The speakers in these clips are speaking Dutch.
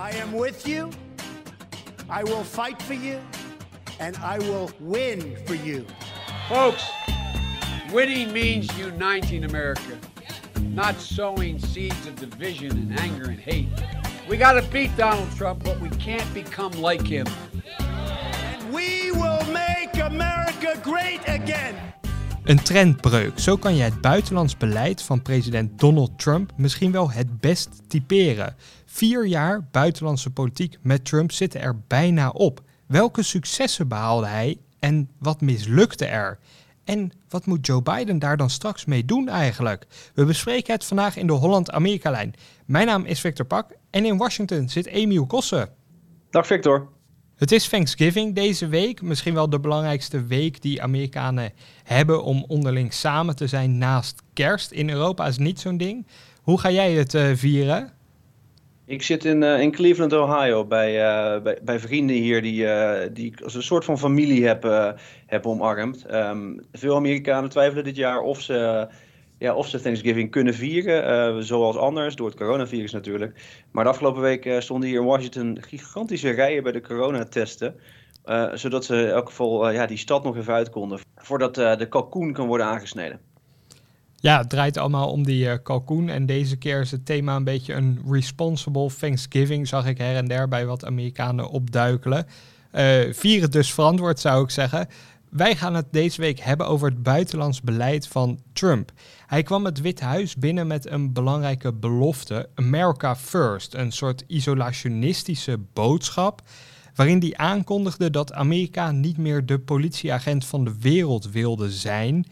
I am with you. I will fight for you. And I will win for you. Folks, winning means uniting America, not sowing seeds of division and anger and hate. We got to beat Donald Trump, but we can't become like him. And we will make America great again. Een trendbreuk. Zo kan je het buitenlands beleid van president Donald Trump misschien wel het best typeren. Vier jaar buitenlandse politiek met Trump zitten er bijna op. Welke successen behaalde hij en wat mislukte er? En wat moet Joe Biden daar dan straks mee doen eigenlijk? We bespreken het vandaag in de Holland-Amerika-lijn. Mijn naam is Victor Pak en in Washington zit Emiel Kossen. Dag Victor. Het is Thanksgiving deze week, misschien wel de belangrijkste week die Amerikanen hebben om onderling samen te zijn naast kerst. In Europa is niet zo'n ding. Hoe ga jij het uh, vieren? Ik zit in, uh, in Cleveland, Ohio, bij, uh, bij, bij, vrienden hier die, uh, die ik als een soort van familie heb, heb omarmd. Um, veel Amerikanen twijfelen dit jaar of ze, ja, of ze Thanksgiving kunnen vieren, zoals anders, door het coronavirus natuurlijk. Maar de afgelopen week stonden hier in Washington gigantische rijen bij de coronatesten. zodat ze in elk geval ja, die stad nog even uit konden, voordat de kalkoen kan worden aangesneden. Ja, het draait allemaal om die uh, kalkoen. En deze keer is het thema een beetje een responsible Thanksgiving. Zag ik her en der bij wat Amerikanen opduikelen. Uh, vier het dus verantwoord, zou ik zeggen. Wij gaan het deze week hebben over het buitenlands beleid van Trump. Hij kwam het Witte Huis binnen met een belangrijke belofte: America First. Een soort isolationistische boodschap. Waarin hij aankondigde dat Amerika niet meer de politieagent van de wereld wilde zijn.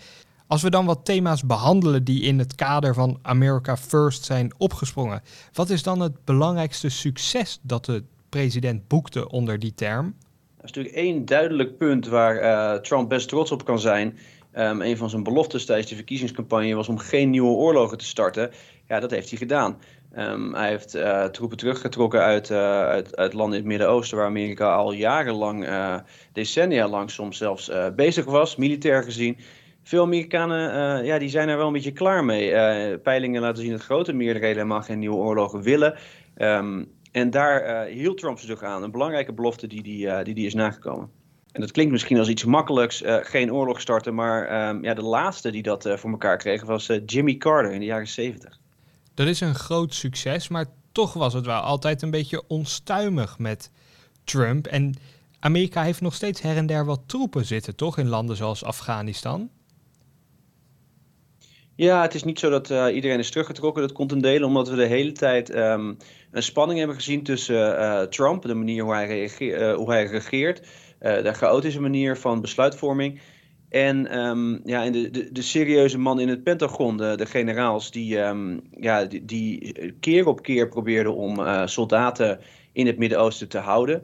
Als we dan wat thema's behandelen die in het kader van America First zijn opgesprongen, wat is dan het belangrijkste succes dat de president boekte onder die term? Er is natuurlijk één duidelijk punt waar uh, Trump best trots op kan zijn. Um, een van zijn beloftes tijdens de verkiezingscampagne was om geen nieuwe oorlogen te starten. Ja, dat heeft hij gedaan. Um, hij heeft uh, troepen teruggetrokken uit, uh, uit landen in het Midden-Oosten, waar Amerika al jarenlang, decennia lang soms zelfs bezig was, militair gezien veel Amerikanen uh, ja, die zijn er wel een beetje klaar mee. Uh, peilingen laten zien dat grote meerderheden helemaal geen nieuwe oorlogen willen. Um, en daar uh, hield Trump zich aan. Een belangrijke belofte die die, die, die is nagekomen. En dat klinkt misschien als iets makkelijks, geen oorlog starten. Maar um, ja, de laatste die dat voor elkaar kreeg was Jimmy Carter in de jaren 70. Dat is een groot succes, maar toch was het wel altijd een beetje onstuimig met Trump. En Amerika heeft nog steeds her en der wat troepen zitten, toch? In landen zoals Afghanistan. Ja, het is niet zo dat uh, iedereen is teruggetrokken. Dat komt een deel omdat we de hele tijd um, een spanning hebben gezien tussen uh, Trump, de manier hoe hij, reageer, uh, hoe hij regeert, de chaotische manier van besluitvorming. En, um, ja, de, de, de, serieuze man in het Pentagon, de, generaals, die, um, ja, die, keer op keer probeerden om soldaten in het Midden-Oosten te houden.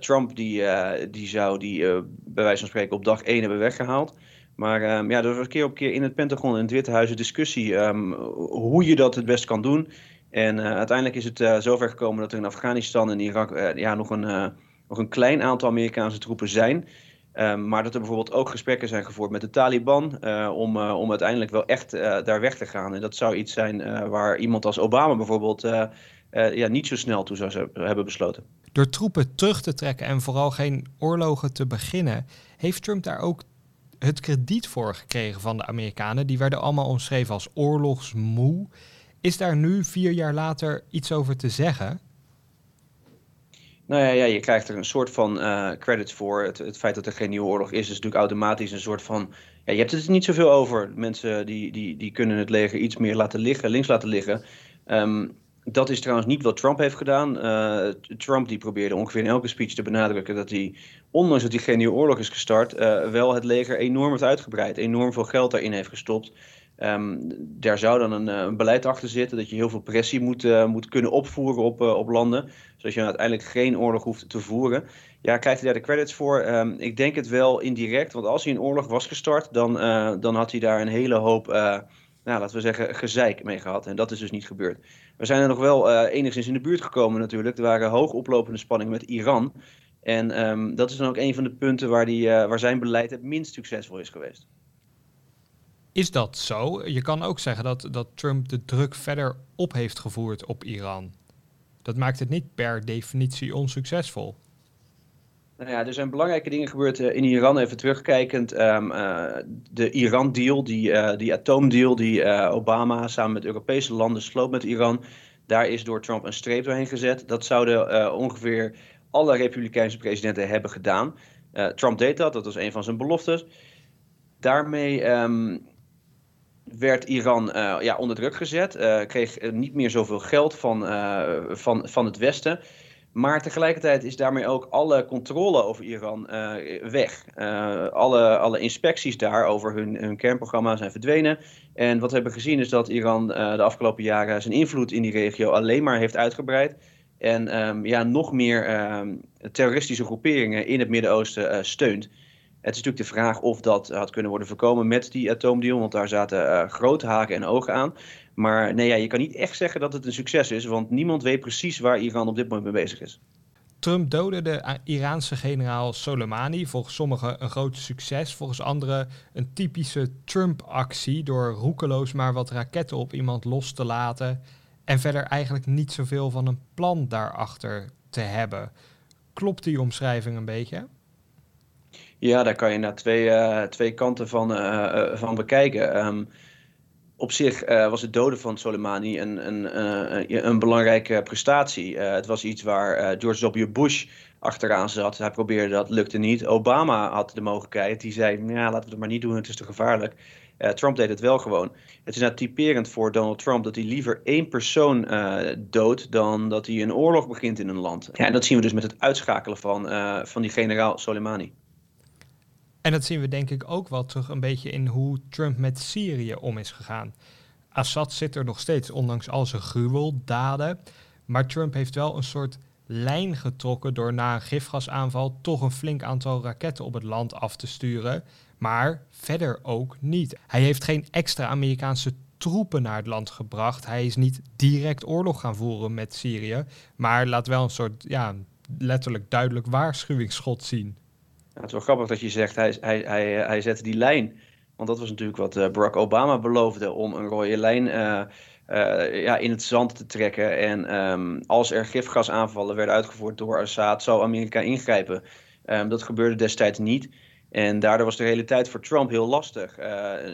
Trump die, die zou die bij wijze van spreken op dag 1 hebben weggehaald. Maar um, ja, er was keer op keer in het Pentagon en het Witte Huis een discussie um, hoe je dat het best kan doen. En uh, uiteindelijk is het uh, zover gekomen dat er in Afghanistan en Irak uh, ja, nog, een, nog een klein aantal Amerikaanse troepen zijn. Um, maar dat er bijvoorbeeld ook gesprekken zijn gevoerd met de Taliban om, om uiteindelijk wel echt daar weg te gaan. En dat zou iets zijn waar iemand als Obama bijvoorbeeld ja, niet zo snel toe zou hebben besloten. Door troepen terug te trekken en vooral geen oorlogen te beginnen, heeft Trump daar ook het krediet voor gekregen van de Amerikanen. Die werden allemaal omschreven als oorlogsmoe. Is daar nu, vier jaar later, iets over te zeggen? Nou ja, ja je krijgt er een soort van uh, credits voor. Het, het, feit dat er geen nieuwe oorlog is, is natuurlijk automatisch een soort van. Ja, je hebt het er niet zoveel over. Mensen die, die, die kunnen het leger iets meer laten liggen, links laten liggen. Um, dat is trouwens niet wat Trump heeft gedaan. Uh, Trump die probeerde ongeveer in elke speech te benadrukken dat hij, ondanks dat hij geen nieuwe oorlog is gestart, uh, wel het leger enorm heeft uitgebreid, enorm veel geld daarin heeft gestopt. Um, daar zou dan een, eh, een, beleid achter zitten dat je heel veel pressie moet, moet kunnen opvoeren op, op landen, zodat je uiteindelijk geen oorlog hoeft te voeren. Ja, krijgt hij daar de credits voor? Um, ik denk het wel indirect, want als hij een oorlog was gestart, dan, dan had hij daar een hele hoop, nou, laten we zeggen, gezeik mee gehad. En dat is dus niet gebeurd. We zijn er nog wel uh, enigszins in de buurt gekomen natuurlijk. Er waren hoog oplopende spanningen met Iran. En um, dat is dan ook een van de punten waar, die, uh, waar zijn beleid het minst succesvol is geweest. Is dat zo? Je kan ook zeggen dat, dat Trump de druk verder op heeft gevoerd op Iran. dat maakt het niet per definitie onsuccesvol. Nou ja, er zijn belangrijke dingen gebeurd in Iran. Even terugkijkend, um, de Iran-deal, die, die atoomdeal die Obama samen met Europese landen sloot met Iran, daar is door Trump een streep doorheen gezet. Dat zouden ongeveer alle Republikeinse presidenten hebben gedaan. Trump deed dat, dat was een van zijn beloftes. Daarmee um, werd Iran ja, onder druk gezet, kreeg niet meer zoveel geld van, van, van het Westen. Maar tegelijkertijd is daarmee ook alle controle over Iran weg. alle, alle inspecties daar over hun, hun kernprogramma zijn verdwenen. En wat we hebben gezien is dat Iran de afgelopen jaren zijn invloed in die regio alleen maar heeft uitgebreid. En um, ja, nog meer um, terroristische groeperingen in het Midden-Oosten steunt. Het is natuurlijk de vraag of dat had kunnen worden voorkomen met die atoomdeal, want daar zaten grote haken en ogen aan. Maar nee, ja, je kan niet echt zeggen dat het een succes is, want niemand weet precies waar Iran op dit moment mee bezig is. Trump doodde de Iraanse generaal Soleimani, volgens sommigen een groot succes, volgens anderen een typische Trump-actie door roekeloos maar wat raketten op iemand los te laten en verder eigenlijk niet zoveel van een plan daarachter te hebben. Klopt die omschrijving een beetje? Ja, daar kan je naar twee, uh, twee kanten van, uh, van bekijken. Um, op zich was het doden van Soleimani een, een, een belangrijke prestatie. het was iets waar George W. Bush achteraan zat. Hij probeerde dat, lukte niet. Obama had de mogelijkheid. Die zei, ja, laten we het maar niet doen, het is te gevaarlijk. Trump deed het wel gewoon. Het is nou typerend voor Donald Trump dat hij liever één persoon doodt dan dat hij een oorlog begint in een land. Ja, en dat zien we dus met het uitschakelen van, van die generaal Soleimani. En dat zien we denk ik ook wel terug een beetje in hoe Trump met Syrië om is gegaan. Assad zit er nog steeds, ondanks al zijn gruweldaden. Maar Trump heeft wel een soort lijn getrokken door na een gifgasaanval toch een flink aantal raketten op het land af te sturen. Maar verder ook niet. Hij heeft geen extra Amerikaanse troepen naar het land gebracht. Hij is niet direct oorlog gaan voeren met Syrië. Maar laat wel een soort, ja, letterlijk duidelijk waarschuwingsschot zien het is wel grappig dat je zegt, hij, hij, hij, hij zette die lijn. Want dat was natuurlijk wat uh, Barack Obama beloofde, om een rode lijn uh, uh, ja, in het zand te trekken. En um, als er gifgasaanvallen werden uitgevoerd door Assad, zou Amerika ingrijpen. Um, dat gebeurde destijds niet. En daardoor was de realiteit voor Trump heel lastig.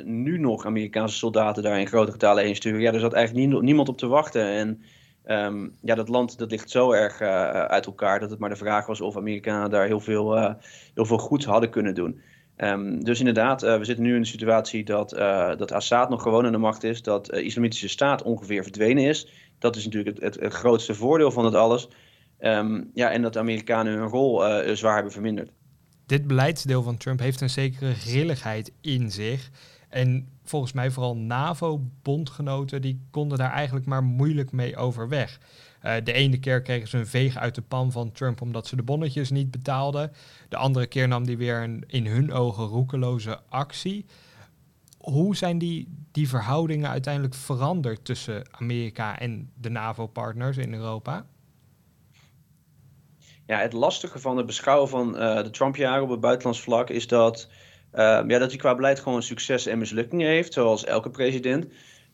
nu nog Amerikaanse soldaten daar in grote getalen heen sturen. Ja, er zat eigenlijk niemand op te wachten. En Um, ja, dat land dat ligt zo erg uh, uit elkaar dat het maar de vraag was of Amerikanen daar heel veel, uh, heel veel goeds hadden kunnen doen. Um, dus inderdaad, uh, we zitten nu in een situatie dat, dat Assad nog gewoon aan de macht is, dat de Islamitische Staat ongeveer verdwenen is. Dat is natuurlijk het, het, grootste voordeel van het alles. Um, ja, en dat de Amerikanen hun rol zwaar hebben verminderd. Dit beleidsdeel van Trump heeft een zekere grilligheid in zich. En volgens mij vooral NAVO-bondgenoten, die konden daar eigenlijk maar moeilijk mee overweg. Uh, de ene keer kregen ze een veeg uit de pan van Trump omdat ze de bonnetjes niet betaalden. De andere keer nam die weer een in hun ogen roekeloze actie. Hoe zijn die, die verhoudingen uiteindelijk veranderd tussen Amerika en de NAVO-partners in Europa? Ja, het lastige van het beschouwen van uh, de Trump-jaren op het buitenlands vlak is dat ja, dat hij qua beleid gewoon succes en mislukkingen heeft, zoals elke president.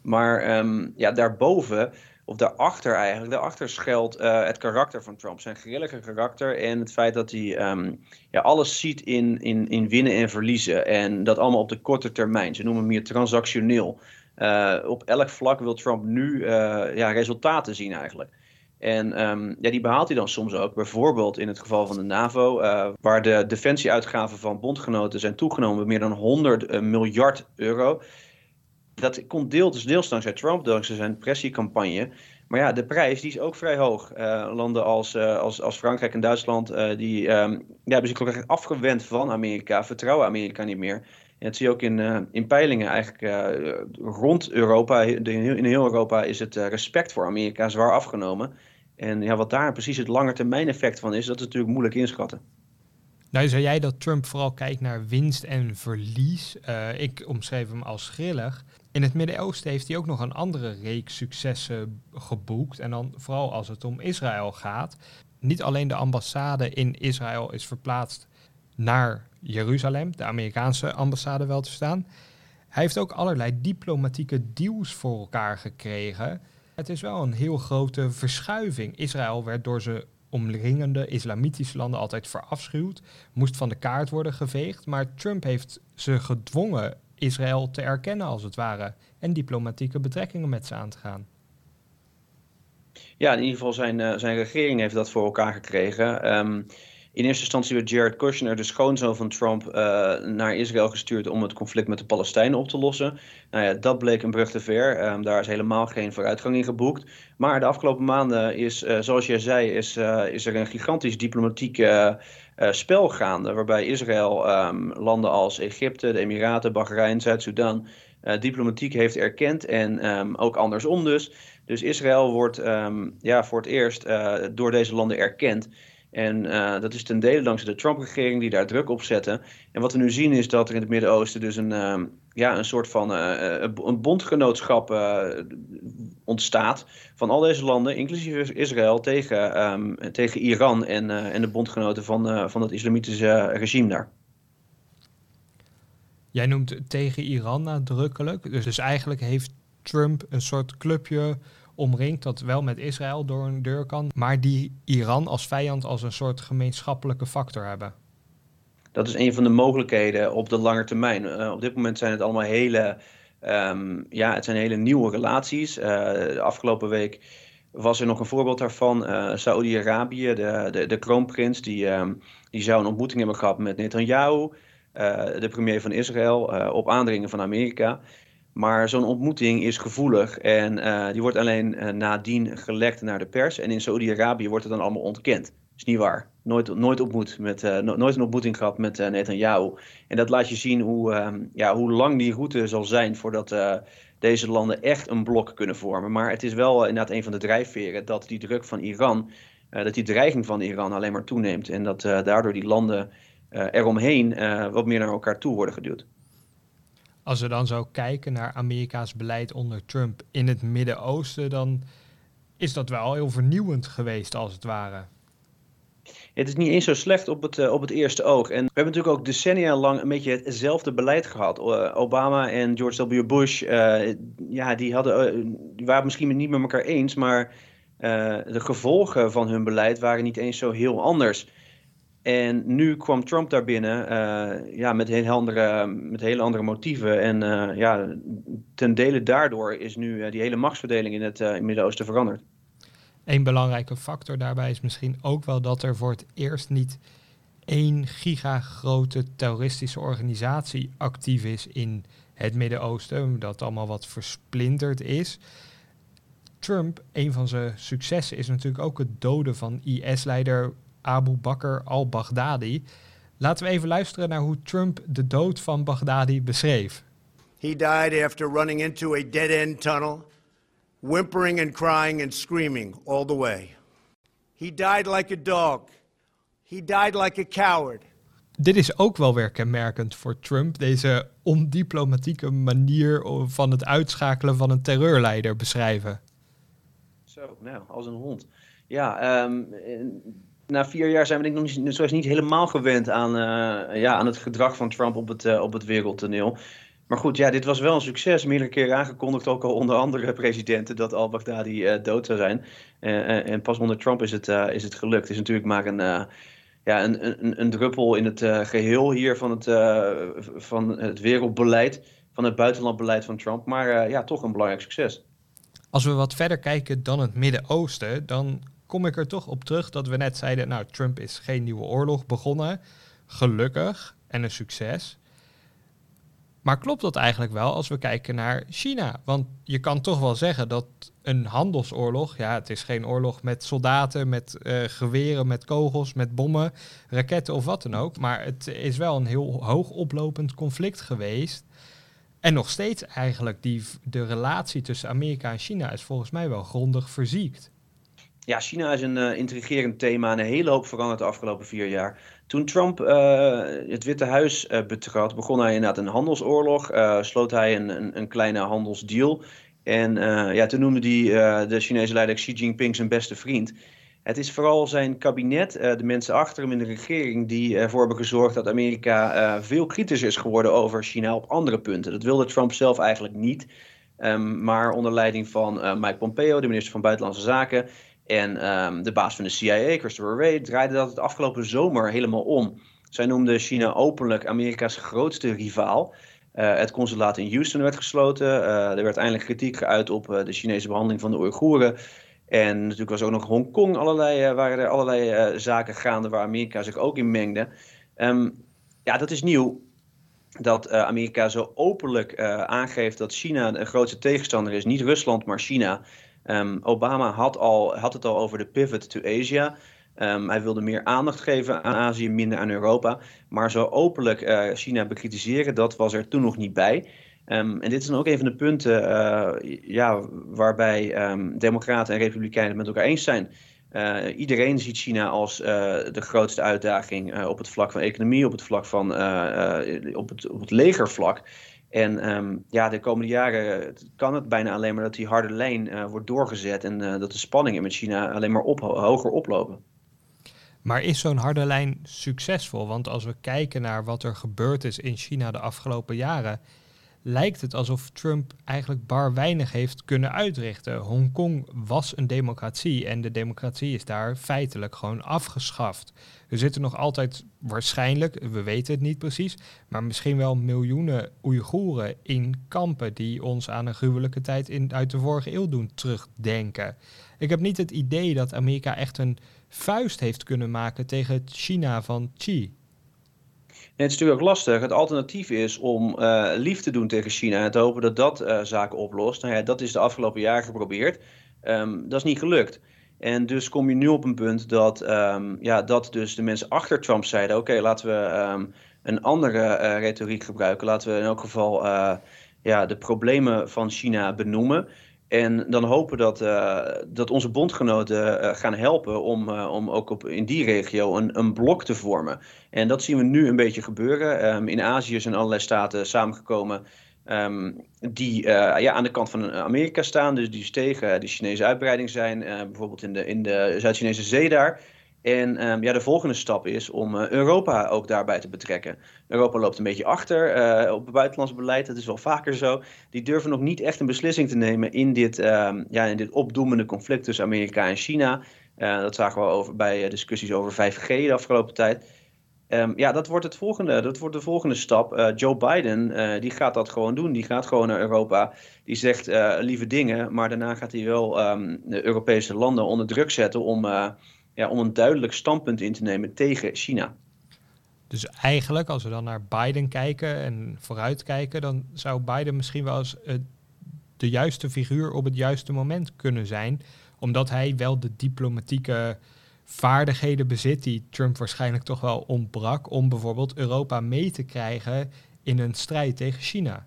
Maar um, ja, daarboven, of daarachter eigenlijk, daarachter schuilt uh, het karakter van Trump. Zijn grillige karakter en het feit dat hij um, ja, alles ziet in, in, in winnen en verliezen. En dat allemaal op de korte termijn. Ze noemen hem meer transactioneel. Uh, op elk vlak wil Trump nu uh, ja, resultaten zien eigenlijk. En um, ja, die behaalt hij dan soms ook. Bijvoorbeeld in het geval van de NAVO, uh, waar de defensieuitgaven van bondgenoten zijn toegenomen met meer dan 100 uh, eh, miljard euro. Dat komt deels, deels dankzij Trump, dankzij zijn pressiecampagne. Maar ja, de prijs die is ook vrij hoog. Uh, landen als, als, als Frankrijk en Duitsland die, um, ja, hebben zich afgewend van Amerika, vertrouwen Amerika niet meer. En dat zie je ook in, in peilingen eigenlijk rond Europa. In heel Europa is het respect voor Amerika zwaar afgenomen. En ja, wat daar precies het langetermijn effect van is, dat is natuurlijk moeilijk inschatten. Nou, zei jij dat Trump vooral kijkt naar winst en verlies. Uh, ik omschreef hem als grillig. In het Midden-Oosten heeft hij ook nog een andere reeks successen geboekt. En dan vooral als het om Israël gaat. Niet alleen de ambassade in Israël is verplaatst naar Jeruzalem, de Amerikaanse ambassade wel te staan. Hij heeft ook allerlei diplomatieke deals voor elkaar gekregen Het is wel een heel grote verschuiving. Israël werd door zijn omringende islamitische landen altijd verafschuwd, moest van de kaart worden geveegd, maar Trump heeft ze gedwongen Israël te erkennen als het ware en diplomatieke betrekkingen met ze aan te gaan. Ja, in ieder geval zijn, uh, zijn regering heeft dat voor elkaar gekregen. Um, in eerste instantie werd Jared Kushner, de schoonzoon van Trump, uh, naar Israël gestuurd om het conflict met de Palestijnen op te lossen. Nou ja, dat bleek een brug te ver. Um, daar is helemaal geen vooruitgang in geboekt. Maar de afgelopen maanden is, uh, zoals jij zei, is, uh, is er een gigantisch diplomatiek spel gaande. Waarbij Israël um, landen als Egypte, de Emiraten, Bahrein, Zuid-Soedan diplomatiek heeft erkend. En um, ook andersom dus. Dus Israël wordt ja, voor het eerst door deze landen erkend. En uh, dat is ten dele dankzij de Trump-regering die daar druk op zette. En wat we nu zien is dat er in het Midden-Oosten dus een, uh, ja, een soort van uh, een bondgenootschap ontstaat van al deze landen, inclusief Israël, tegen, um, tegen Iran en, en de bondgenoten van, van het islamitische regime daar. Jij noemt tegen Iran nadrukkelijk. Dus, dus eigenlijk heeft Trump een soort clubje omringt dat wel met Israël door een deur kan, maar die Iran als vijand als een soort gemeenschappelijke factor hebben. Dat is een van de mogelijkheden op de lange termijn. Uh, op dit moment zijn het allemaal hele, um, ja, het zijn hele nieuwe relaties. Uh, de afgelopen week was er nog een voorbeeld daarvan. Uh, Saoedi-Arabië, de, de, de kroonprins, die, um, die zou een ontmoeting hebben gehad met Netanyahu, de premier van Israël, op aandringen van Amerika. Maar zo'n ontmoeting is gevoelig en uh, die wordt alleen uh, nadien gelekt naar de pers. En in Saoedi-Arabië wordt het dan allemaal ontkend. Is niet waar. Nooit, nooit, ontmoet met, no nooit een ontmoeting gehad met Netanyahu. En dat laat je zien hoe, ehm, ja, hoe lang die route zal zijn voordat deze landen echt een blok kunnen vormen. Maar het is wel inderdaad een van de drijfveren dat die druk van Iran, dat die dreiging van Iran alleen maar toeneemt. En dat daardoor die landen eromheen wat meer naar elkaar toe worden geduwd. Als we dan zo kijken naar Amerika's beleid onder Trump in het Midden-Oosten, dan is dat wel heel vernieuwend geweest, als het ware. Het is niet eens zo slecht op het, uh, op het eerste oog. En we hebben natuurlijk ook decennia lang een beetje hetzelfde beleid gehad. Uh, Obama en George W. Bush, uh, ja, die, hadden, die waren misschien niet met elkaar eens, maar de gevolgen van hun beleid waren niet eens zo heel anders. En nu kwam Trump daar binnen uh, ja, met, heel andere, met hele andere motieven. En uh, ja, ten dele daardoor is nu uh, die hele machtsverdeling in het Midden-Oosten veranderd. Een belangrijke factor daarbij is misschien ook wel dat er voor het eerst niet één gigagrote terroristische organisatie actief is in het Midden-Oosten. Dat allemaal wat versplinterd is. Trump, een van zijn successen is natuurlijk ook het doden van IS-leider Abu Bakr al-Baghdadi. Laten we even luisteren naar hoe Trump de dood van Baghdadi beschreef. He died after running into a dead-end tunnel, whimpering and crying and screaming all the way. He died like a dog. He died like a coward. Dit is ook wel weer kenmerkend voor Trump, deze ondiplomatieke manier van het uitschakelen van een terreurleider beschrijven. Zo, nou, als een hond. Ja, um, na vier jaar zijn we denk ik nog niet, niet helemaal gewend aan, uh, ja, aan het gedrag van Trump op het, uh, op het wereldtoneel. Maar goed, ja, dit was wel een succes. Meerdere keren aangekondigd, ook al onder andere presidenten, dat al-Baghdadi uh, dood zou zijn. en pas onder Trump is het, is het gelukt. Het is natuurlijk maar een, ja, een, een, een druppel in het geheel hier van het, van het wereldbeleid, van het buitenlandbeleid van Trump. Maar ja, toch een belangrijk succes. Als we wat verder kijken dan het Midden-Oosten, dan kom ik er toch op terug dat we net zeiden, nou, Trump is geen nieuwe oorlog begonnen. Gelukkig en een succes. Maar klopt dat eigenlijk wel als we kijken naar China? Want je kan toch wel zeggen dat een handelsoorlog, ja, het is geen oorlog met soldaten, met uh, geweren, met kogels, met bommen, raketten of wat dan ook. Maar het is wel een heel hoog oplopend conflict geweest. En nog steeds eigenlijk, die, de relatie tussen Amerika en China is volgens mij wel grondig verziekt. Ja, China is een uh, intrigerend thema en een hele hoop veranderd de afgelopen vier jaar. Toen Trump uh, het Witte Huis uh, betrad, begon hij inderdaad een handelsoorlog. sloot hij een, een, een, kleine handelsdeal. En ja, toen noemde hij de Chinese leider Xi Jinping zijn beste vriend. Het is vooral zijn kabinet, de mensen achter hem in de regering, die ervoor hebben gezorgd dat Amerika veel kritischer is geworden over China op andere punten. Dat wilde Trump zelf eigenlijk niet. Ehm, maar onder leiding van Mike Pompeo, de minister van Buitenlandse Zaken, en ehm, de baas van de CIA, Christopher Wray, draaide dat het afgelopen zomer helemaal om. Zij noemde China openlijk Amerika's grootste rivaal. Uh, het consulaat in Houston werd gesloten. Uh, er werd eindelijk kritiek geuit op de Chinese behandeling van de Oeigoeren. En natuurlijk was ook nog Hongkong allerlei, waren er allerlei zaken gaande waar Amerika zich ook in mengde. Um, ja, dat is nieuw dat Amerika zo openlijk aangeeft dat China een grootste tegenstander is. Niet Rusland, maar China. Um, Obama had, al, had het al over de pivot to Asia. Um, hij wilde meer aandacht geven aan Azië, minder aan Europa. Maar zo openlijk uh, China bekritiseren, dat was er toen nog niet bij. Um, en dit is dan ook een van de punten ja, waarbij Democraten en Republikeinen met elkaar eens zijn. Uh, iedereen ziet China als de grootste uitdaging op het vlak van economie, op het vlak van op, het, op het legervlak. En um, ja, de komende jaren kan het bijna alleen maar dat die harde lijn wordt doorgezet en dat de spanningen met China alleen maar hoger oplopen. Maar is zo'n harde lijn succesvol? Want als we kijken naar wat er gebeurd is in China de afgelopen jaren, lijkt het alsof Trump eigenlijk bar weinig heeft kunnen uitrichten. Hongkong was een democratie en de democratie is daar feitelijk gewoon afgeschaft. Er zitten nog altijd waarschijnlijk, we weten het niet precies, maar misschien wel miljoenen Oeigoeren in kampen die ons aan een gruwelijke tijd in, uit de vorige eeuw doen terugdenken. Ik heb niet het idee dat Amerika echt een vuist heeft kunnen maken tegen China van Xi het is natuurlijk ook lastig. Het alternatief is om uh, lief te doen tegen China en te hopen dat dat uh, zaken oplost. Nou ja, dat is de afgelopen jaren geprobeerd. Um, dat is niet gelukt. En dus kom je nu op een punt dat, um, ja, dat dus de mensen achter Trump zeiden: oké, laten we um, een andere uh, retoriek gebruiken. Laten we in elk geval ja, de problemen van China benoemen. En dan hopen dat, uh, dat onze bondgenoten uh, gaan helpen om, uh, om ook op, in die regio een, een blok te vormen. En dat zien we nu een beetje gebeuren. Um, in Azië zijn allerlei staten samengekomen um, die ja, aan de kant van Amerika staan. Dus die tegen de Chinese uitbreiding zijn. bijvoorbeeld in de, in de Zuid-Chinese zee daar. En um, ja, de volgende stap is om uh, Europa ook daarbij te betrekken. Europa loopt een beetje achter uh, op het buitenlands beleid. Dat is wel vaker zo. Die durven nog niet echt een beslissing te nemen in dit, um, ja, in dit opdoemende conflict tussen Amerika en China. Uh, dat zagen we over, bij discussies over 5G de afgelopen tijd. Um, ja, dat wordt, het volgende, dat wordt de volgende stap. Joe Biden die gaat dat gewoon doen. Die gaat gewoon naar Europa. Die zegt lieve dingen, maar daarna gaat hij wel de Europese landen onder druk zetten om ja, om een duidelijk standpunt in te nemen tegen China. Dus eigenlijk, als we dan naar Biden kijken en vooruitkijken, dan zou Biden misschien wel eens uh, de juiste figuur op het juiste moment kunnen zijn, omdat hij wel de diplomatieke vaardigheden bezit die Trump waarschijnlijk toch wel ontbrak om bijvoorbeeld Europa mee te krijgen in een strijd tegen China.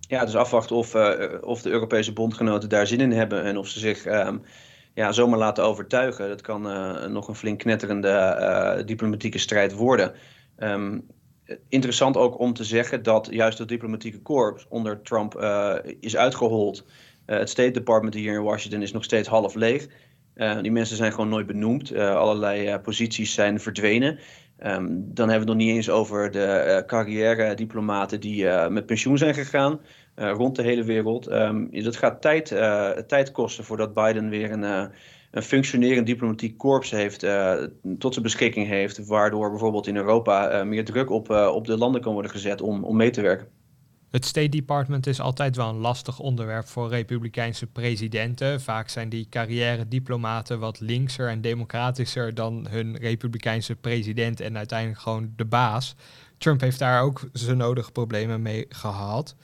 Ja, dus afwachten of, uh, of de Europese bondgenoten daar zin in hebben en of ze zich um, ja, zomaar laten overtuigen. Dat kan uh, nog een flink knetterende uh, diplomatieke strijd worden. Um, interessant ook om te zeggen dat juist het diplomatieke korps onder Trump uh, is uitgehold. het State Department hier in Washington is nog steeds half leeg. die mensen zijn gewoon nooit benoemd. allerlei posities zijn verdwenen. Um, dan hebben we het nog niet eens over de carrière diplomaten die met pensioen zijn gegaan. Eh, rond de hele wereld. Um, dat gaat tijd, uh, tijd kosten voordat Biden weer een, uh, een functionerend diplomatiek korps heeft, tot zijn beschikking heeft, waardoor bijvoorbeeld in Europa meer druk op, op de landen kan worden gezet om, om mee te werken. Het State Department is altijd wel een lastig onderwerp voor republikeinse presidenten. Vaak zijn die carrière-diplomaten wat linkser en democratischer dan hun republikeinse president en uiteindelijk gewoon de baas. Trump heeft daar ook zijn nodige problemen mee gehad.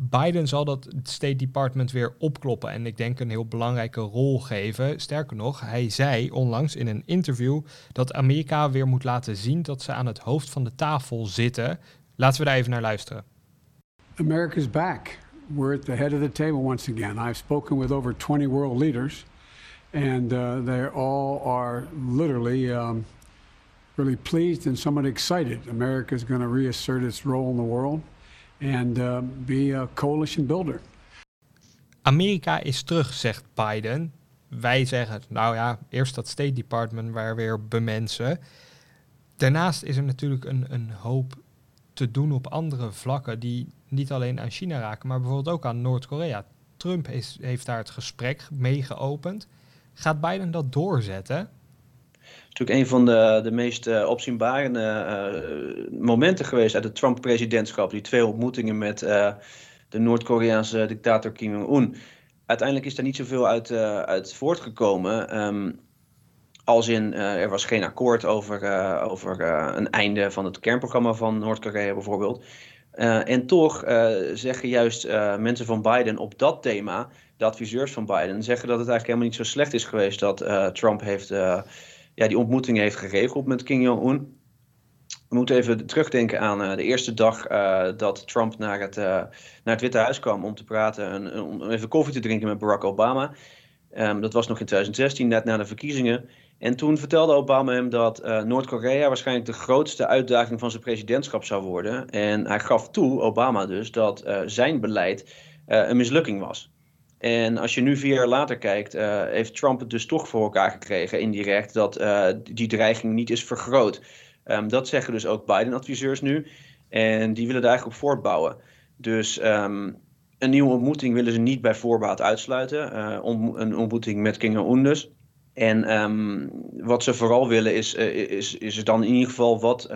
Biden zal dat State Department weer opkloppen en ik denk een heel belangrijke rol geven. Sterker nog, hij zei onlangs in een interview dat Amerika weer moet laten zien dat ze aan het hoofd van de tafel zitten. Laten we daar even naar luisteren. America's back. We're at the head of the table once again. I've spoken with over 20 world leaders and uh, they all are literally um, really pleased and somewhat excited. America is going to reassert its role in the world and uh, be a coalition builder. Amerika is terug, zegt Biden. Wij zeggen, nou ja, eerst dat State Department waar weer bemensen. Daarnaast is er natuurlijk een, een hoop te doen op andere vlakken die niet alleen aan China raken, maar bijvoorbeeld ook aan Noord-Korea. Trump is, heeft daar het gesprek mee geopend. Gaat Biden dat doorzetten? Natuurlijk een van de, de meest uh, opzienbarende uh, momenten geweest uit het Trump-presidentschap. Die twee ontmoetingen met uh, de Noord-Koreaanse dictator Kim Jong-un. Uiteindelijk is daar niet zoveel uit, uit voortgekomen. Um, als in, er was geen akkoord over, over een einde van het kernprogramma van Noord-Korea bijvoorbeeld. en toch zeggen juist mensen van Biden op dat thema, de adviseurs van Biden, zeggen dat het eigenlijk helemaal niet zo slecht is geweest dat Trump heeft ja, die ontmoeting heeft geregeld met Kim Jong-un. We moeten even terugdenken aan uh, de eerste dag uh, dat Trump naar het, uh, naar het Witte Huis kwam om te praten en om even koffie te drinken met Barack Obama. Um, dat was nog in 2016, net na de verkiezingen. En toen vertelde Obama hem dat Noord-Korea waarschijnlijk de grootste uitdaging van zijn presidentschap zou worden. En hij gaf toe, Obama dus, dat zijn beleid een mislukking was. En als je nu vier jaar later kijkt, uh, heeft Trump het dus toch voor elkaar gekregen, indirect, dat uh, die dreiging niet is vergroot. Um, dat zeggen dus ook Biden-adviseurs nu. En die willen daar eigenlijk op voortbouwen. Dus um, een nieuwe ontmoeting willen ze niet bij voorbaat uitsluiten. Uh, een ontmoeting met King Jong-un dus. En um, wat ze vooral willen is, is, is dan in ieder geval wat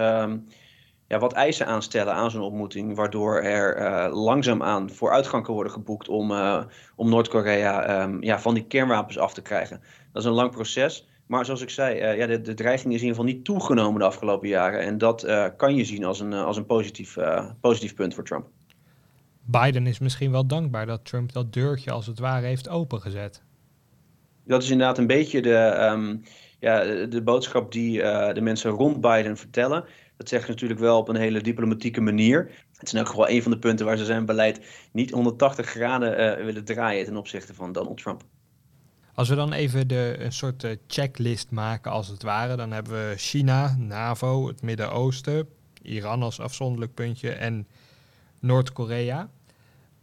ja, wat eisen aanstellen aan zo'n ontmoeting, waardoor er uh, langzaamaan vooruitgang kan worden geboekt om, uh, om Noord-Korea um, ja, van die kernwapens af te krijgen. Dat is een lang proces. Maar zoals ik zei, uh, ja, de, de dreiging is in ieder geval niet toegenomen de afgelopen jaren. En dat kan je zien als een, als een positief, positief punt voor Trump. Biden is misschien wel dankbaar dat Trump dat deurtje als het ware heeft opengezet. Dat is inderdaad een beetje de, um, ja, de boodschap die de mensen rond Biden vertellen. Dat zeggen ze natuurlijk wel op een hele diplomatieke manier. Het is in geval een van de punten waar ze zijn beleid niet 180 graden uh, willen draaien ten opzichte van Donald Trump. Als we dan even de, een soort uh, checklist maken als het ware, dan hebben we China, NAVO, het Midden-Oosten, Iran als afzonderlijk puntje en Noord-Korea.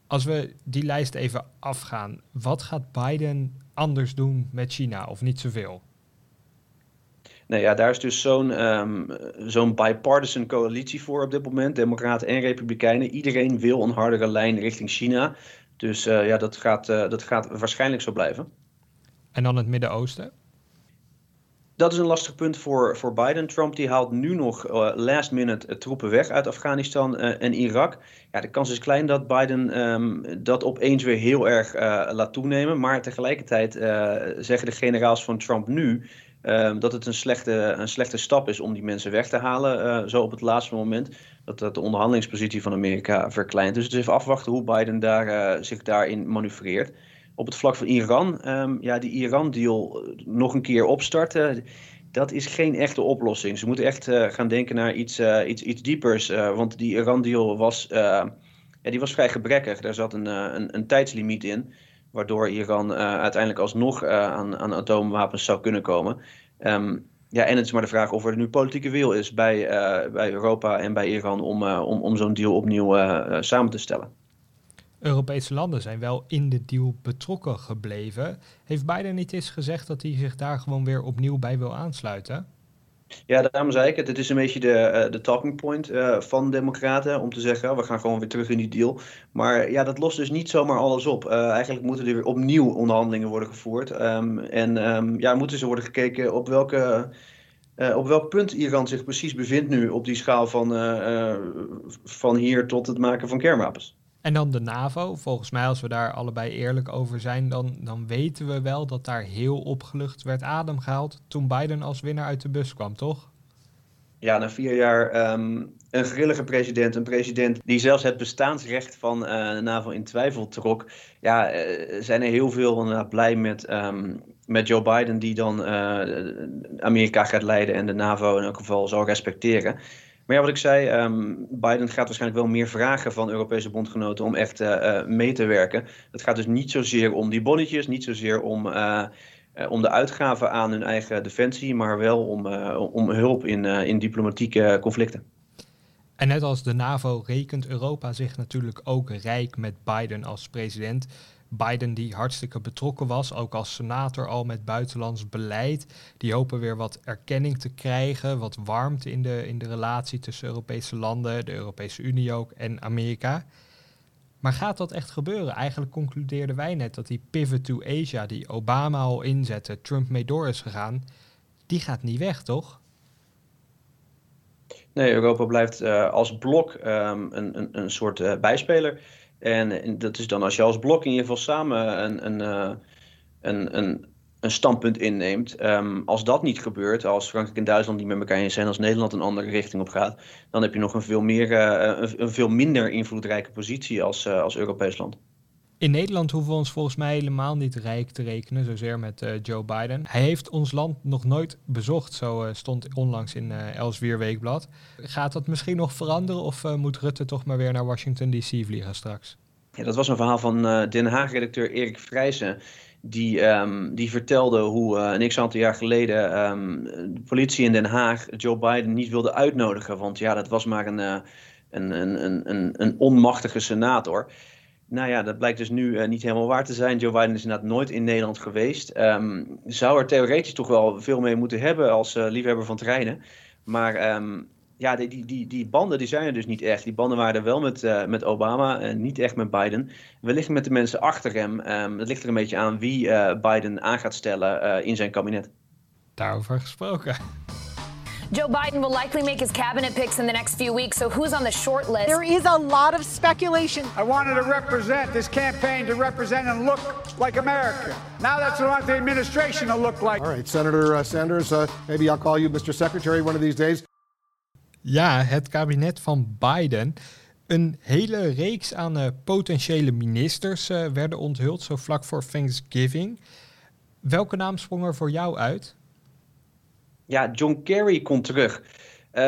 Als we die lijst even afgaan, wat gaat Biden anders doen met China of niet zoveel? Nee, ja, daar is dus zo'n um, zo'n bipartisan coalitie voor op dit moment, Democraten en Republikeinen. Iedereen wil een hardere lijn richting China. Dus uh, ja, dat gaat, uh, dat gaat waarschijnlijk zo blijven. En dan het Midden-Oosten? Dat is een lastig punt voor, voor Biden. Trump die haalt nu nog uh, last minute troepen weg uit Afghanistan en Irak. Ja, de kans is klein dat Biden um, dat opeens weer heel erg laat toenemen. Maar tegelijkertijd zeggen de generaals van Trump nu Um, dat het een slechte, een slechte stap is om die mensen weg te halen, uh, zo op het laatste moment. Dat, dat de onderhandelingspositie van Amerika verkleint. Dus het is even afwachten hoe Biden daar, uh, zich daarin manoeuvreert. Op het vlak van Iran, um, ja, die Iran-deal eh, nog een keer opstarten, dat is geen echte oplossing. Ze moeten echt gaan denken naar iets, iets, iets diepers. want die Iran-deal was, ja, die was vrij gebrekkig. Daar zat een, een, een tijdslimiet in waardoor Iran uh, uiteindelijk alsnog uh, aan, aan atoomwapens zou kunnen komen. Um, ja, en het is maar de vraag of er nu politieke wil is bij, uh, bij Europa en bij Iran om, om, om zo'n deal opnieuw samen te stellen. Europese landen zijn wel in de deal betrokken gebleven. Heeft Biden niet eens gezegd dat hij zich daar gewoon weer opnieuw bij wil aansluiten? Ja, daarom zei ik het. Het is een beetje de, uh, de talking point uh, van Democraten om te zeggen: we gaan gewoon weer terug in die deal. Maar ja, dat lost dus niet zomaar alles op. Uh, eigenlijk moeten er weer opnieuw onderhandelingen worden gevoerd. Um, en um, ja, moeten ze worden gekeken op welke. op welk punt Iran zich precies bevindt nu op die schaal van, van hier tot het maken van kernwapens. En dan de NAVO. Volgens mij, als we daar allebei eerlijk over zijn, dan, dan weten we wel dat daar heel opgelucht werd ademgehaald toen Biden als winnaar uit de bus kwam, toch? Ja, na vier jaar um, een grillige president, een president die zelfs het bestaansrecht van uh, de NAVO in twijfel trok. Ja, uh, zijn er heel veel blij met, um, met Joe Biden, die dan Amerika gaat leiden en de NAVO in elk geval zal respecteren. Maar ja, wat ik zei, um, Biden gaat waarschijnlijk wel meer vragen van Europese bondgenoten om echt uh, mee te werken. Het gaat dus niet zozeer om die bonnetjes, niet zozeer om, uh, om de uitgaven aan hun eigen defensie, maar wel om, om hulp in, in diplomatieke conflicten. En net als de NAVO rekent Europa zich natuurlijk ook rijk met Biden als president. Biden die hartstikke betrokken was, ook als senator al met buitenlands beleid. Die hopen weer wat erkenning te krijgen, wat warmte in de, in de relatie tussen Europese landen, de Europese Unie ook en Amerika. Maar gaat dat echt gebeuren? Eigenlijk concludeerden wij net dat die pivot to Asia, die Obama al inzette, Trump mee door is gegaan, die gaat niet weg, toch? Nee, Europa blijft uh, als blok um, een, een, een soort uh, bijspeler. En, dat is dan als je als blok in ieder geval samen een, een, uh, een, een, een standpunt inneemt. Um, als dat niet gebeurt, als Frankrijk en Duitsland niet met elkaar eens zijn, als Nederland een andere richting op gaat, dan heb je nog een veel, meer, een, een, veel minder invloedrijke positie als, als Europees land. In Nederland hoeven we ons volgens mij helemaal niet rijk te rekenen, zozeer met uh, Joe Biden. Hij heeft ons land nog nooit bezocht, zo uh, stond onlangs in uh, Elswier Weekblad. Gaat dat misschien nog veranderen of moet Rutte toch maar weer naar Washington DC vliegen straks? Ja, dat was een verhaal van Den Haag-redacteur Erik Vrijzen. Die, um, die vertelde hoe een x aantal jaar geleden um, de politie in Den Haag Joe Biden niet wilde uitnodigen. Want ja, dat was maar een, een, een, een, een onmachtige senator. Nou ja, dat blijkt dus nu uh, niet helemaal waar te zijn. Joe Biden is inderdaad nooit in Nederland geweest. Um, zou er theoretisch toch wel veel mee moeten hebben als uh, liefhebber van treinen. Maar um, ja, die, die, die, banden die zijn er dus niet echt. Die banden waren wel met, uh, met Obama en niet echt met Biden. Wellicht met de mensen achter hem. Um, het ligt er een beetje aan wie Biden aan gaat stellen in zijn kabinet. Daarover gesproken. Joe Biden will likely make his cabinet picks in the next few weeks, so who's on the short list? There is a lot of speculation. I wanted to represent this campaign to represent and look like America. Now that's what I want the administration to look like. All right, Senator uh, Sanders, uh, maybe I'll call you Mr. Secretary one of these days. Ja, het kabinet van Biden. Een hele reeks aan uh, potentiële ministers uh, werden onthuld, zo vlak voor Thanksgiving. Welke naam sprong er voor jou uit? Ja, John Kerry komt terug. Uh,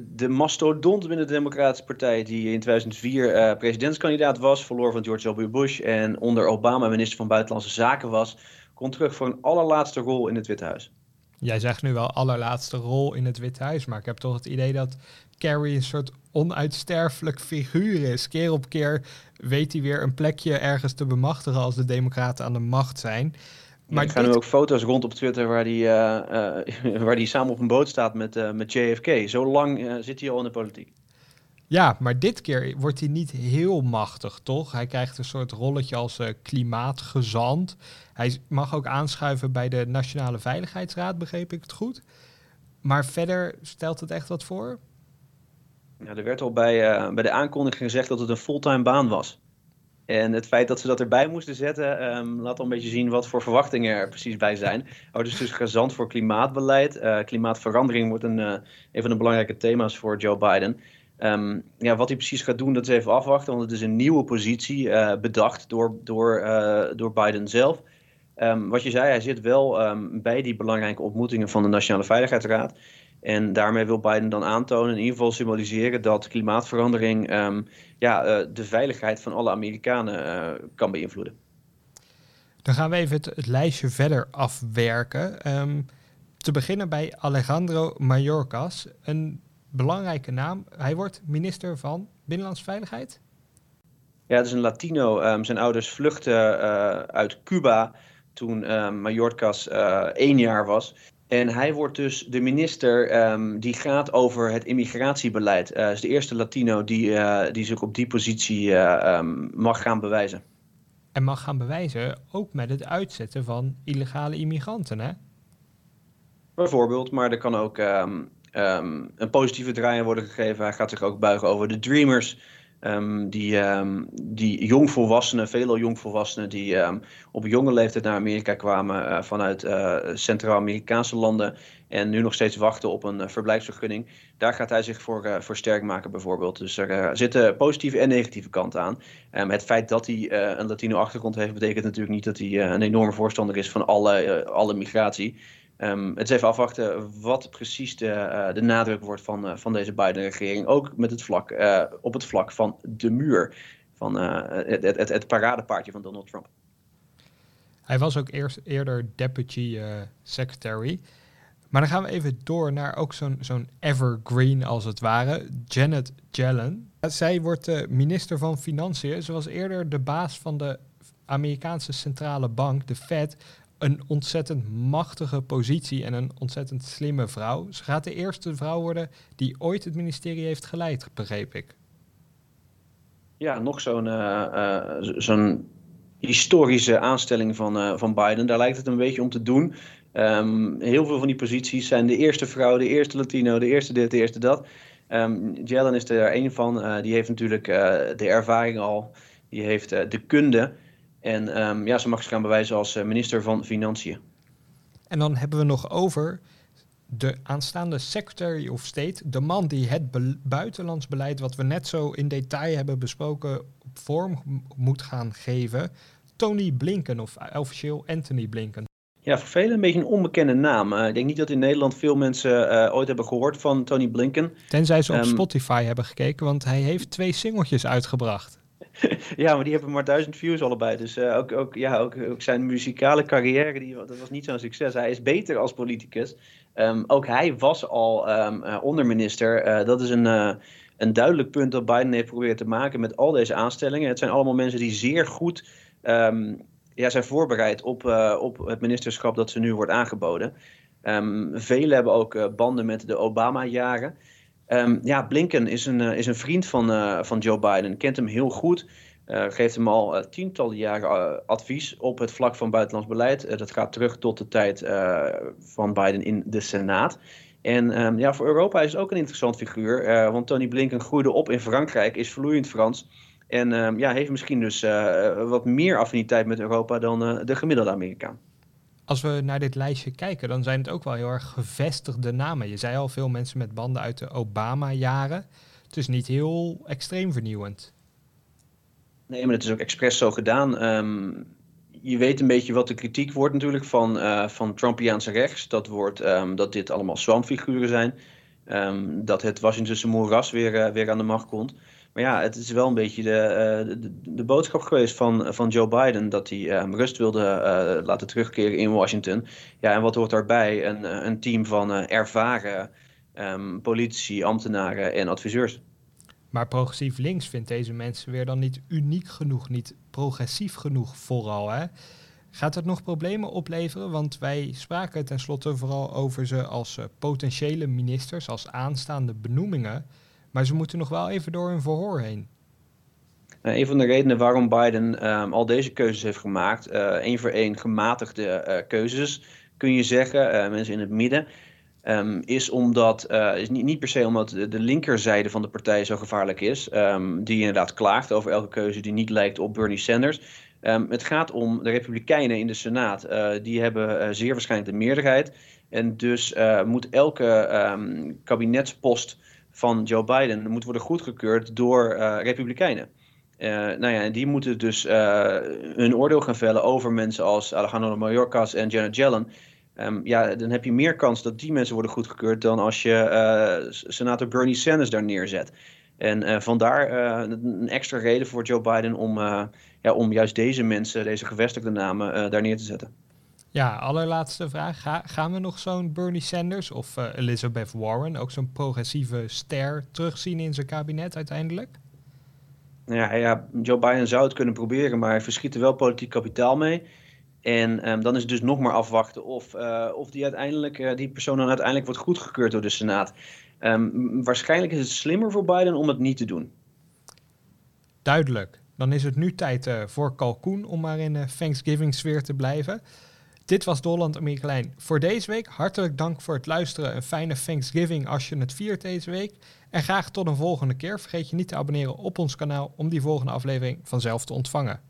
de mastodont binnen de Democratische Partij, die in 2004 uh, presidentskandidaat was, verloor van George W. Bush en onder Obama minister van Buitenlandse Zaken was, komt terug voor een allerlaatste rol in het Witte Huis. Jij zegt nu wel allerlaatste rol in het Witte Huis, maar ik heb toch het idee dat Kerry een soort onuitsterfelijk figuur is. Keer op keer weet hij weer een plekje ergens te bemachtigen als de Democraten aan de macht zijn. Maar er gaan dit... nu ook foto's rond op Twitter waar hij uh, uh, waar die samen op een boot staat met, uh, met JFK. Zo lang zit hij al in de politiek. Ja, maar dit keer wordt hij niet heel machtig, toch? Hij krijgt een soort rolletje als klimaatgezant. Hij mag ook aanschuiven bij de Nationale Veiligheidsraad, begreep ik het goed. Maar verder stelt het echt wat voor? Ja, er werd al bij, bij de aankondiging gezegd dat het een fulltime baan was. En het feit dat ze dat erbij moesten zetten, um, laat al een beetje zien wat voor verwachtingen er precies bij zijn. Oh, dus dus gezant voor klimaatbeleid. Uh, klimaatverandering wordt een, uh, een van de belangrijke thema's voor Joe Biden. Um, ja, wat hij precies gaat doen, dat is even afwachten. Want het is een nieuwe positie uh, bedacht door, door, door Biden zelf. Um, wat je zei, hij zit wel bij die belangrijke ontmoetingen van de Nationale Veiligheidsraad. En daarmee wil Biden dan aantonen, in ieder geval symboliseren, dat klimaatverandering um, ja, uh, de veiligheid van alle Amerikanen uh, kan beïnvloeden. Dan gaan we even het, het lijstje verder afwerken. Um, te beginnen bij Alejandro Mayorkas, een belangrijke naam. Hij wordt minister van Binnenlandse Veiligheid. Ja, het is een Latino. Um, zijn ouders vluchtten uh, uit Cuba toen Mayorkas één jaar was. En hij wordt dus de minister um, die gaat over het immigratiebeleid. Hij uh, is de eerste Latino die, uh, die zich op die positie uh, um, mag gaan bewijzen. En mag gaan bewijzen ook met het uitzetten van illegale immigranten, hè? Bijvoorbeeld, maar er kan ook um, een positieve draai worden gegeven. Hij gaat zich ook buigen over de Dreamers. Um, die, um, die jongvolwassenen, veelal jongvolwassenen, die um, op jonge leeftijd naar Amerika kwamen uh, vanuit uh, Centraal-Amerikaanse landen en nu nog steeds wachten op een uh, verblijfsvergunning. Daar gaat hij zich voor, voor sterk maken, bijvoorbeeld. Dus er zitten positieve en negatieve kanten aan. het feit dat hij een Latino-achtergrond heeft, betekent natuurlijk niet dat hij een enorme voorstander is van alle, alle migratie. Um, het is even afwachten wat precies de, uh, de nadruk wordt van, uh, van deze Biden-regering. Ook met het vlak, uh, op het vlak van de muur. Van het, het, het, paradepaardje van Donald Trump. Hij was ook eerst, eerder deputy secretary. Maar dan gaan we even door naar ook zo'n zo'n evergreen als het ware. Janet Yellen. Zij wordt minister van Financiën. Ze was eerder de baas van de Amerikaanse centrale bank, de Fed, een ontzettend machtige positie en een ontzettend slimme vrouw. Ze gaat de eerste vrouw worden die ooit het ministerie heeft geleid, begreep ik. Ja, nog zo'n uh, zo'n historische aanstelling van, uh, van Biden. Daar lijkt het een beetje om te doen. Um, heel veel van die posities zijn de eerste vrouw, de eerste Latino, de eerste dit, de eerste dat. Um, Jellen is er een van. die heeft natuurlijk de ervaring al. Die heeft de kunde. En um, ja, ze mag zich gaan bewijzen als minister van Financiën. En dan hebben we nog over de aanstaande Secretary of State, de man die het buitenlands beleid, wat we net zo in detail hebben besproken, op vorm moet gaan geven, Tony Blinken, of officieel Anthony Blinken. Ja, voor velen een beetje een onbekende naam. Uh, ik denk niet dat in Nederland veel mensen uh, ooit hebben gehoord van Tony Blinken. Tenzij ze op um, Spotify hebben gekeken, want hij heeft twee singeltjes uitgebracht. ja, maar die hebben maar duizend views allebei. Dus uh, ook, ook, ja, ook, ook, zijn muzikale carrière, die, dat was niet zo'n succes. Hij is beter als politicus. Um, ook hij was al um, uh, onderminister. Uh, dat is een, een duidelijk punt dat Biden heeft proberen te maken met al deze aanstellingen. Het zijn allemaal mensen die zeer goed um, ja, zijn voorbereid op, op het ministerschap dat ze nu wordt aangeboden. velen hebben ook banden met de Obama-jaren. Um, ja, Blinken is een, uh, is een vriend van, uh, van Joe Biden, kent hem heel goed. Uh, geeft hem al tientallen jaren advies op het vlak van buitenlands beleid. dat gaat terug tot de tijd van Biden in de Senaat. En um, ja, voor Europa is het ook een interessant figuur. want Tony Blinken groeide op in Frankrijk, is vloeiend Frans. En um, ja, heeft misschien dus wat meer affiniteit met Europa dan de gemiddelde Amerikaan als we naar dit lijstje kijken, dan zijn het ook wel heel erg gevestigde namen. Je zei al veel mensen met banden uit de Obama-jaren. Het is niet heel extreem vernieuwend. Nee, maar het is ook expres zo gedaan. Um, je weet een beetje wat de kritiek wordt natuurlijk van, uh, van Trumpiaanse rechts. Dat wordt um, dat dit allemaal swampfiguren zijn. Um, dat het Washingtonse moeras weer, uh, weer aan de macht komt. Maar ja, het is wel een beetje de, uh, de, de, boodschap geweest van, van Joe Biden dat hij um, rust wilde uh, laten terugkeren in Washington. Ja, en wat hoort daarbij? Een, een team van ervaren um, politici, ambtenaren en adviseurs. Maar progressief links vindt deze mensen weer dan niet uniek genoeg, niet progressief genoeg vooral. Hè? Gaat het nog problemen opleveren? Want wij spraken tenslotte vooral over ze als potentiële ministers, als aanstaande benoemingen. Maar ze moeten nog wel even door hun verhoor heen. Uh, een van de redenen waarom Biden um, al deze keuzes heeft gemaakt, uh, één voor één gematigde uh, keuzes, kun je zeggen, mensen in het midden, um, is omdat, is niet, per se omdat de, de, linkerzijde van de partij zo gevaarlijk is, um, die inderdaad klaagt over elke keuze die niet lijkt op Bernie Sanders. het gaat om de Republikeinen in de Senaat. die hebben zeer waarschijnlijk de meerderheid. En dus moet elke kabinetspost van Joe Biden moet worden goedgekeurd door uh, Republikeinen. Uh, nou ja, en die moeten dus uh, hun oordeel gaan vellen over mensen als Alejandro Mayorkas en Janet Yellen. Um, ja, dan heb je meer kans dat die mensen worden goedgekeurd dan als je senator Bernie Sanders daar neerzet. En vandaar een extra reden voor Joe Biden om, ja, om juist deze mensen, deze gevestigde namen, daar neer te zetten. Ja, allerlaatste vraag. Ga, gaan we nog zo'n Bernie Sanders of uh, Elizabeth Warren, ook zo'n progressieve ster, terugzien in zijn kabinet uiteindelijk? Ja, ja, Joe Biden zou het kunnen proberen, maar hij verschiet er wel politiek kapitaal mee. En um, dan is het dus nog maar afwachten of, uh, of die, uiteindelijk, uh, die persoon dan uiteindelijk wordt goedgekeurd door de Senaat. Um, waarschijnlijk is het slimmer voor Biden om het niet te doen. Duidelijk. Dan is het nu tijd uh, voor kalkoen om maar in de Thanksgiving-sfeer te blijven. Dit was Dolland Amerikalijn voor deze week. Hartelijk dank voor het luisteren. Een fijne Thanksgiving als je het viert deze week. En graag tot een volgende keer. Vergeet je niet te abonneren op ons kanaal om die volgende aflevering vanzelf te ontvangen.